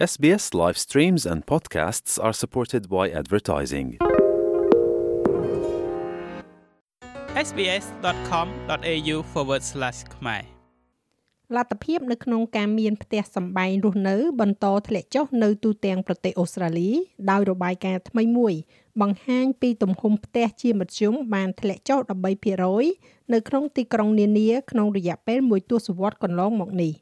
SBS live streams and podcasts are supported by advertising. sbs.com.au/ ខ្មែរលទ្ធភាពនៅក្នុងការមានផ្ទះសម្បែងរស់នៅ បន្តធ្លាក់ចុះនៅទូទាំងប្រទេសអូស្ត្រាលី ដោយរបាយការណ៍ថ្មីមួយ បង្ហាញពីទំហំផ្ទះជាមធ្យមបានធ្លាក់ចុះ13%នៅក្នុងទីក្រុងនានាក្នុងរយៈពេលមួយទសវត្សរ៍កន្លងមកនេះ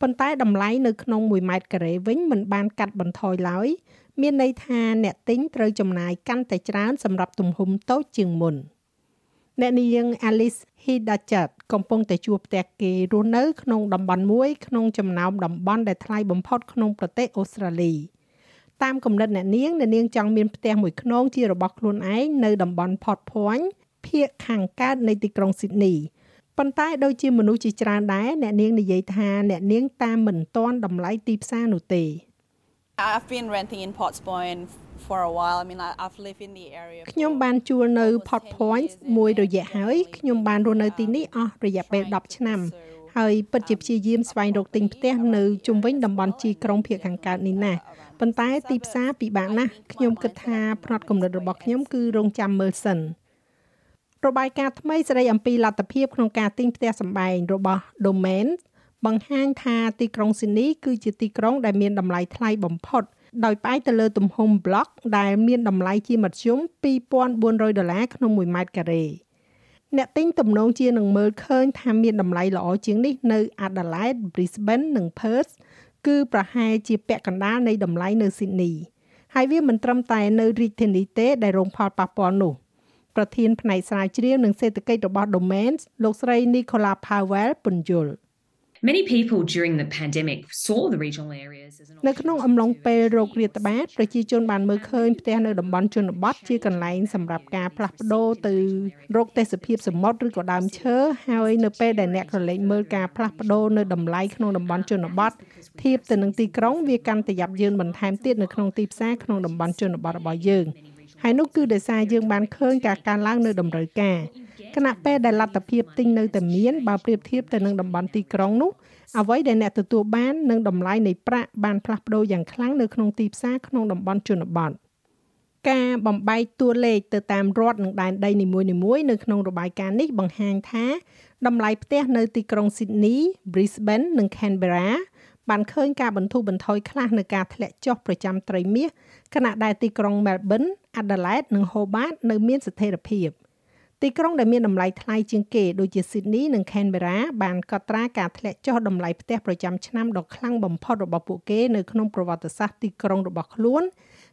ប៉ុន្តែតម្លៃនៅក្នុង1ម៉ែត្រការ៉េវិញមិនបានកាត់បន្ថយឡើយមានន័យថាអ្នកទិញត្រូវចំណាយកាន់តែច្រើនសម្រាប់ទំហំតូចជាងមុន។អ្នកនាង Alice Hidachat កំពុងតែជួបផ្ទះគេរស់នៅក្នុងតំបន់មួយក្នុងចំណោមតំបន់ដែលថ្លៃបំផុតក្នុងប្រទេសអូស្ត្រាលីតាមគំនិតអ្នកនាងអ្នកនាងចង់មានផ្ទះមួយខ្នងជារបស់ខ្លួនឯងនៅតំបន់ Port Point ភាគខាងកើតនៃទីក្រុង Sydney ប៉ុន្តែដូចជាមនុស្សជាច្រើនដែរអ្នកនាងនិយាយថាអ្នកនាងតាមមិនទាន់តម្លៃទីផ្សារនោះទេ I've been renting in Potts Point for a while. I mean, I've lived in the area. ខ្ញុំបានជួលនៅ Pot Point មួយរយៈហើយខ្ញុំបានរស់នៅទីនេះអស់រយៈពេល10ឆ្នាំហើយពិតជាព្យាយាមស្វែងរកទិញផ្ទះនៅជុំវិញតំបន់ជីក្រុងភៀកខាងកើតនេះណាប៉ុន្តែទីផ្សារពិបាកណាស់ខ្ញុំគិតថាផ្នត់គំនិតរបស់ខ្ញុំគឺរងចាំមើលសិន របាយការណ៍ថ្មីស្ដីអំពីលទ្ធភាពក្នុងការទិញផ្ទះសម្បែងរបស់ Domain បង្ហាញថាទីក្រុងស៊ីដនីគឺជាទីក្រុងដែលមានតម្លៃថ្លៃបំផុត ដោយផ្អែកទៅលើទំហំប្លុកដែលមានតម្លៃជាមធ្យម2400ដុល្លារក្នុង1ម៉ែត្រការ៉េអ្នកទិញទំនងជានឹងមើលឃើញថាមានតម្លៃល្អជាងនេះនៅ Adelaide, Brisbane និង Perth គឺប្រហែលជាពាក់កណ្ដាលនៃតម្លៃនៅ Sydney ហើយវាមិនត្រឹមតែនៅរាជធានីទេដែលរងផលប៉ះពាល់នោះ ប្រធានផ្នែកស្រាវជ្រាវនិងសេដ្ឋកិច្ចរបស់ Domains លោកស្រី Nicola Powell ពន្យល់ Many people during the pandemic saw the regional areas as an នៅក្នុងអំឡុងពេលរោគរាតត្បាតប្រជាជនបានមើលឃើញផ្ទះនៅតំបន់ជនបទជាកន្លែងសម្រាប់ការផ្លាស់ប្ដូរទៅរកទេសភាពសមុទ្រឬក៏ដើមឈើហើយនៅពេលដែលអ្នកក្រឡេកមើលការផ្លាស់ប្ដូរនៅតម្លៃក្នុងតំបន់ជនបទធៀបទៅនឹងទីក្រុងវាកាន់តែយ៉ាប់យ៉ឺនបន្ថែមទៀតនៅក្នុងទីផ្សារក្នុងតំបន់ជនបទរបស់យើង ហើយនោះគឺដោយសារយើងបានឃើញការកើនឡើងនៅតម្រូវការគណៈពេលដែលលទ្ធភាពទិញនៅតែមានបើប្រៀបធៀបទៅនឹងតំបន់ទីក្រុងនោះអ្វីដែលអ្នកទទួលបាននឹងតម្លៃនៃប្រាក់បានផ្លាស់ប្ដូរយ៉ាងខ្លាំងនៅក្នុងទីផ្សារក្នុងតំបន់ជនបទការបំបែកតួលេខទៅតាមរដ្ឋនិងដែនដីនីមួយៗនៅក្នុងរបាយការណ៍នេះបង្ហាញថាតម្លៃផ្ទះនៅទីក្រុង Sydney, Brisbane និង Canberra បានឃើញការបន្ធូរបន្ថយខ្លះនៅការធ្លាក់ចុះប្រចាំត្រីមាសខណៈដែលទីក្រុង Melbourne, Adelaide និង Hobart នៅមានស្ថិរភាព។ទីក្រុងដែលមានតម្លៃថ្លៃជាងគេដូចជា Sydney និង Canberra បានកត់ត្រាការធ្លាក់ចុះតម្លៃផ្ទះប្រចាំឆ្នាំដ៏ខ្លាំងបំផុតរបស់ពួកគេនៅក្នុងប្រវត្តិសាស្ត្រទីក្រុងរបស់ខ្លួន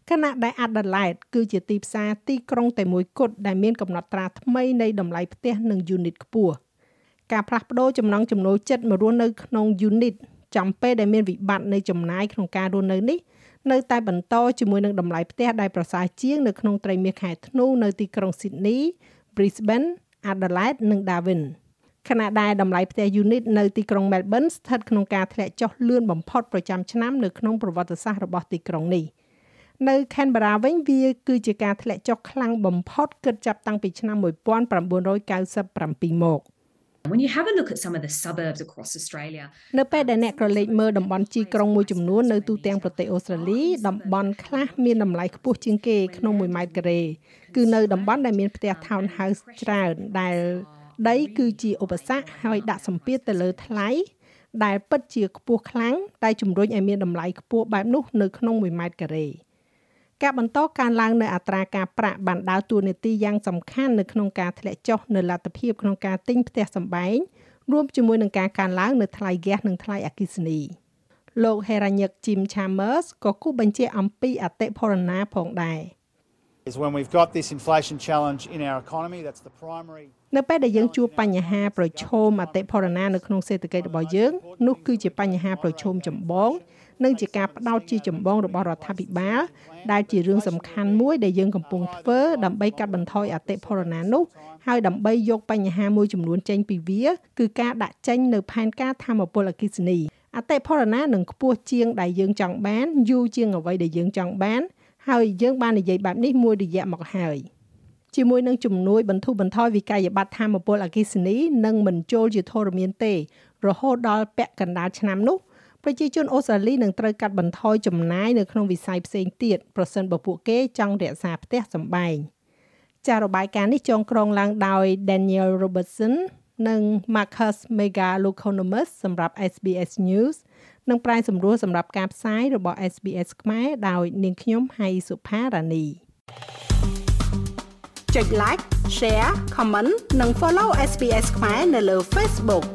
ខណៈដែល Adelaide គឺជាទីផ្សារទីក្រុងតែមួយគត់ដែលមានកំណត់ត្រាថ្មីនៃតម្លៃផ្ទះនិង unit ខ្ពស់ការផ្លាស់ប្ដូរចំណង់ចំណូលចិត្តមករស់នៅក្នុង unit ចំពេលដែលមានវិបត្តិនៃចំណាយក្នុងការរស់នៅនេះនៅតែបន្តជាមួយនឹងតម្លៃផ្ទះដែលប្រសើរជាងនៅក្នុងត្រីមាសខែធ្នូនៅទីក្រុង Sydney Brisbane, Adelaide និង Darwin ខណៈដែលតម្លៃផ្ទះ unit នៅទីក្រុង Melbourne ស្ថិតក្នុងការធ្លាក់ចុះលឿនបំផុតប្រចាំឆ្នាំនៅក្នុងប្រវត្តិសាស្ត្ររបស់ទីក្រុងនេះនៅ Canberra វិញវាគឺជាការធ្លាក់ចុះខ្លាំងបំផុតគិតចាប់តាំងពីឆ្នាំ1997មក When you have a look at some of the suburbs across Australia នៅពេលដែលអ្នកក្រឡេកមើលតំបន់ជីក្រុងមួយចំនួននៅទូទាំងប្រទេសអូស្ត្រាលីតំបន់ខ្លះមានតម្លៃខ្ពស់ជាងគេក្នុង1ម៉ែត្រការ៉េគឺនៅតំបន់ដែលមានផ្ទះ townhouse ច្រើនដែលដីគឺជាឧបសគ្គហើយដាក់សម្ពាធទៅលើថ្លៃដែលពិតជាខ្ពស់ខ្លាំងតែជំរុញឲ្យមានតម្លៃខ្ពស់បែបនោះនៅក្នុង1ម៉ែត្រការ៉េ ការបន្តកើនឡើងនៅអត្រាការប្រាក់បានដើរតួនាទីយ៉ាងសំខាន់នៅក្នុងការធ្លាក់ចុះនៅលទ្ធភាពក្នុងការទិញផ្ទះសម្បែងរួមជាមួយនឹងការកើនឡើងនៅថ្លៃហ្គាសនិងថ្លៃអគ្គិសនីលោកហេរ៉ាញឹក Jim Chambers ក៏គូបញ្ជាក់អំពីអតិផរណាផងដែរ is when we've got this inflation challenge in our economy that's the primary នៅពេលដែលយើងជួបបញ្ហាប្រឈមអតិផរណានៅក្នុងសេដ្ឋកិច្ចរបស់យើងនោះគឺជាបញ្ហាប្រឈមចម្បង និងជាការផ្ដោតជាចម្បងរបស់រដ្ឋាភិបាលដែលជារឿងសំខាន់មួយដែលយើងកំពុងធ្វើដើម្បីកាត់បន្ថយអតិផរណានោះហើយដើម្បីយកបញ្ហាមួយចំនួនចេញពីវា គឺការដាក់ចេញនៅផែនការធម្មពលអគិសនីអតិផរណានឹងខ្ពស់ជាងដែលយើងចង់បានយូរជាងអ្វីដែលយើងចង់បាន ហើយយើងបាននិយាយបែបនេះមួយរយៈមកហើយជាមួយនឹងជំនួយបន្ធូរបន្ថយវិក័យប័ត្រធម្មពលអគិសនីនិងមិនចូលជាធរមានទេ រហូតដល់ពាក់កណ្ដាលឆ្នាំនោះ ប្រជាជនអូស្ត្រាលីនឹងត្រូវកាត់បន្ថយចំណាយនៅក្នុងវិស័យផ្សេងទៀតប្រសិនបើពួកគេចង់រក្សាផ្ទះសម្បែងចាររបាយការណ៍នេះចងក្រងឡើងដោយ Daniel Robertson និង Marcus Megalokonomos សម្រាប់ SBS News និងប្រាយសម្រួលសម្រាប់ការផ្សាយរបស់ SBS ខ្មែរដោយនាងខ្ញុំហៃសុផារ៉ានីចុច like share comment និង follow SBS ខ្មែរនៅលើ Facebook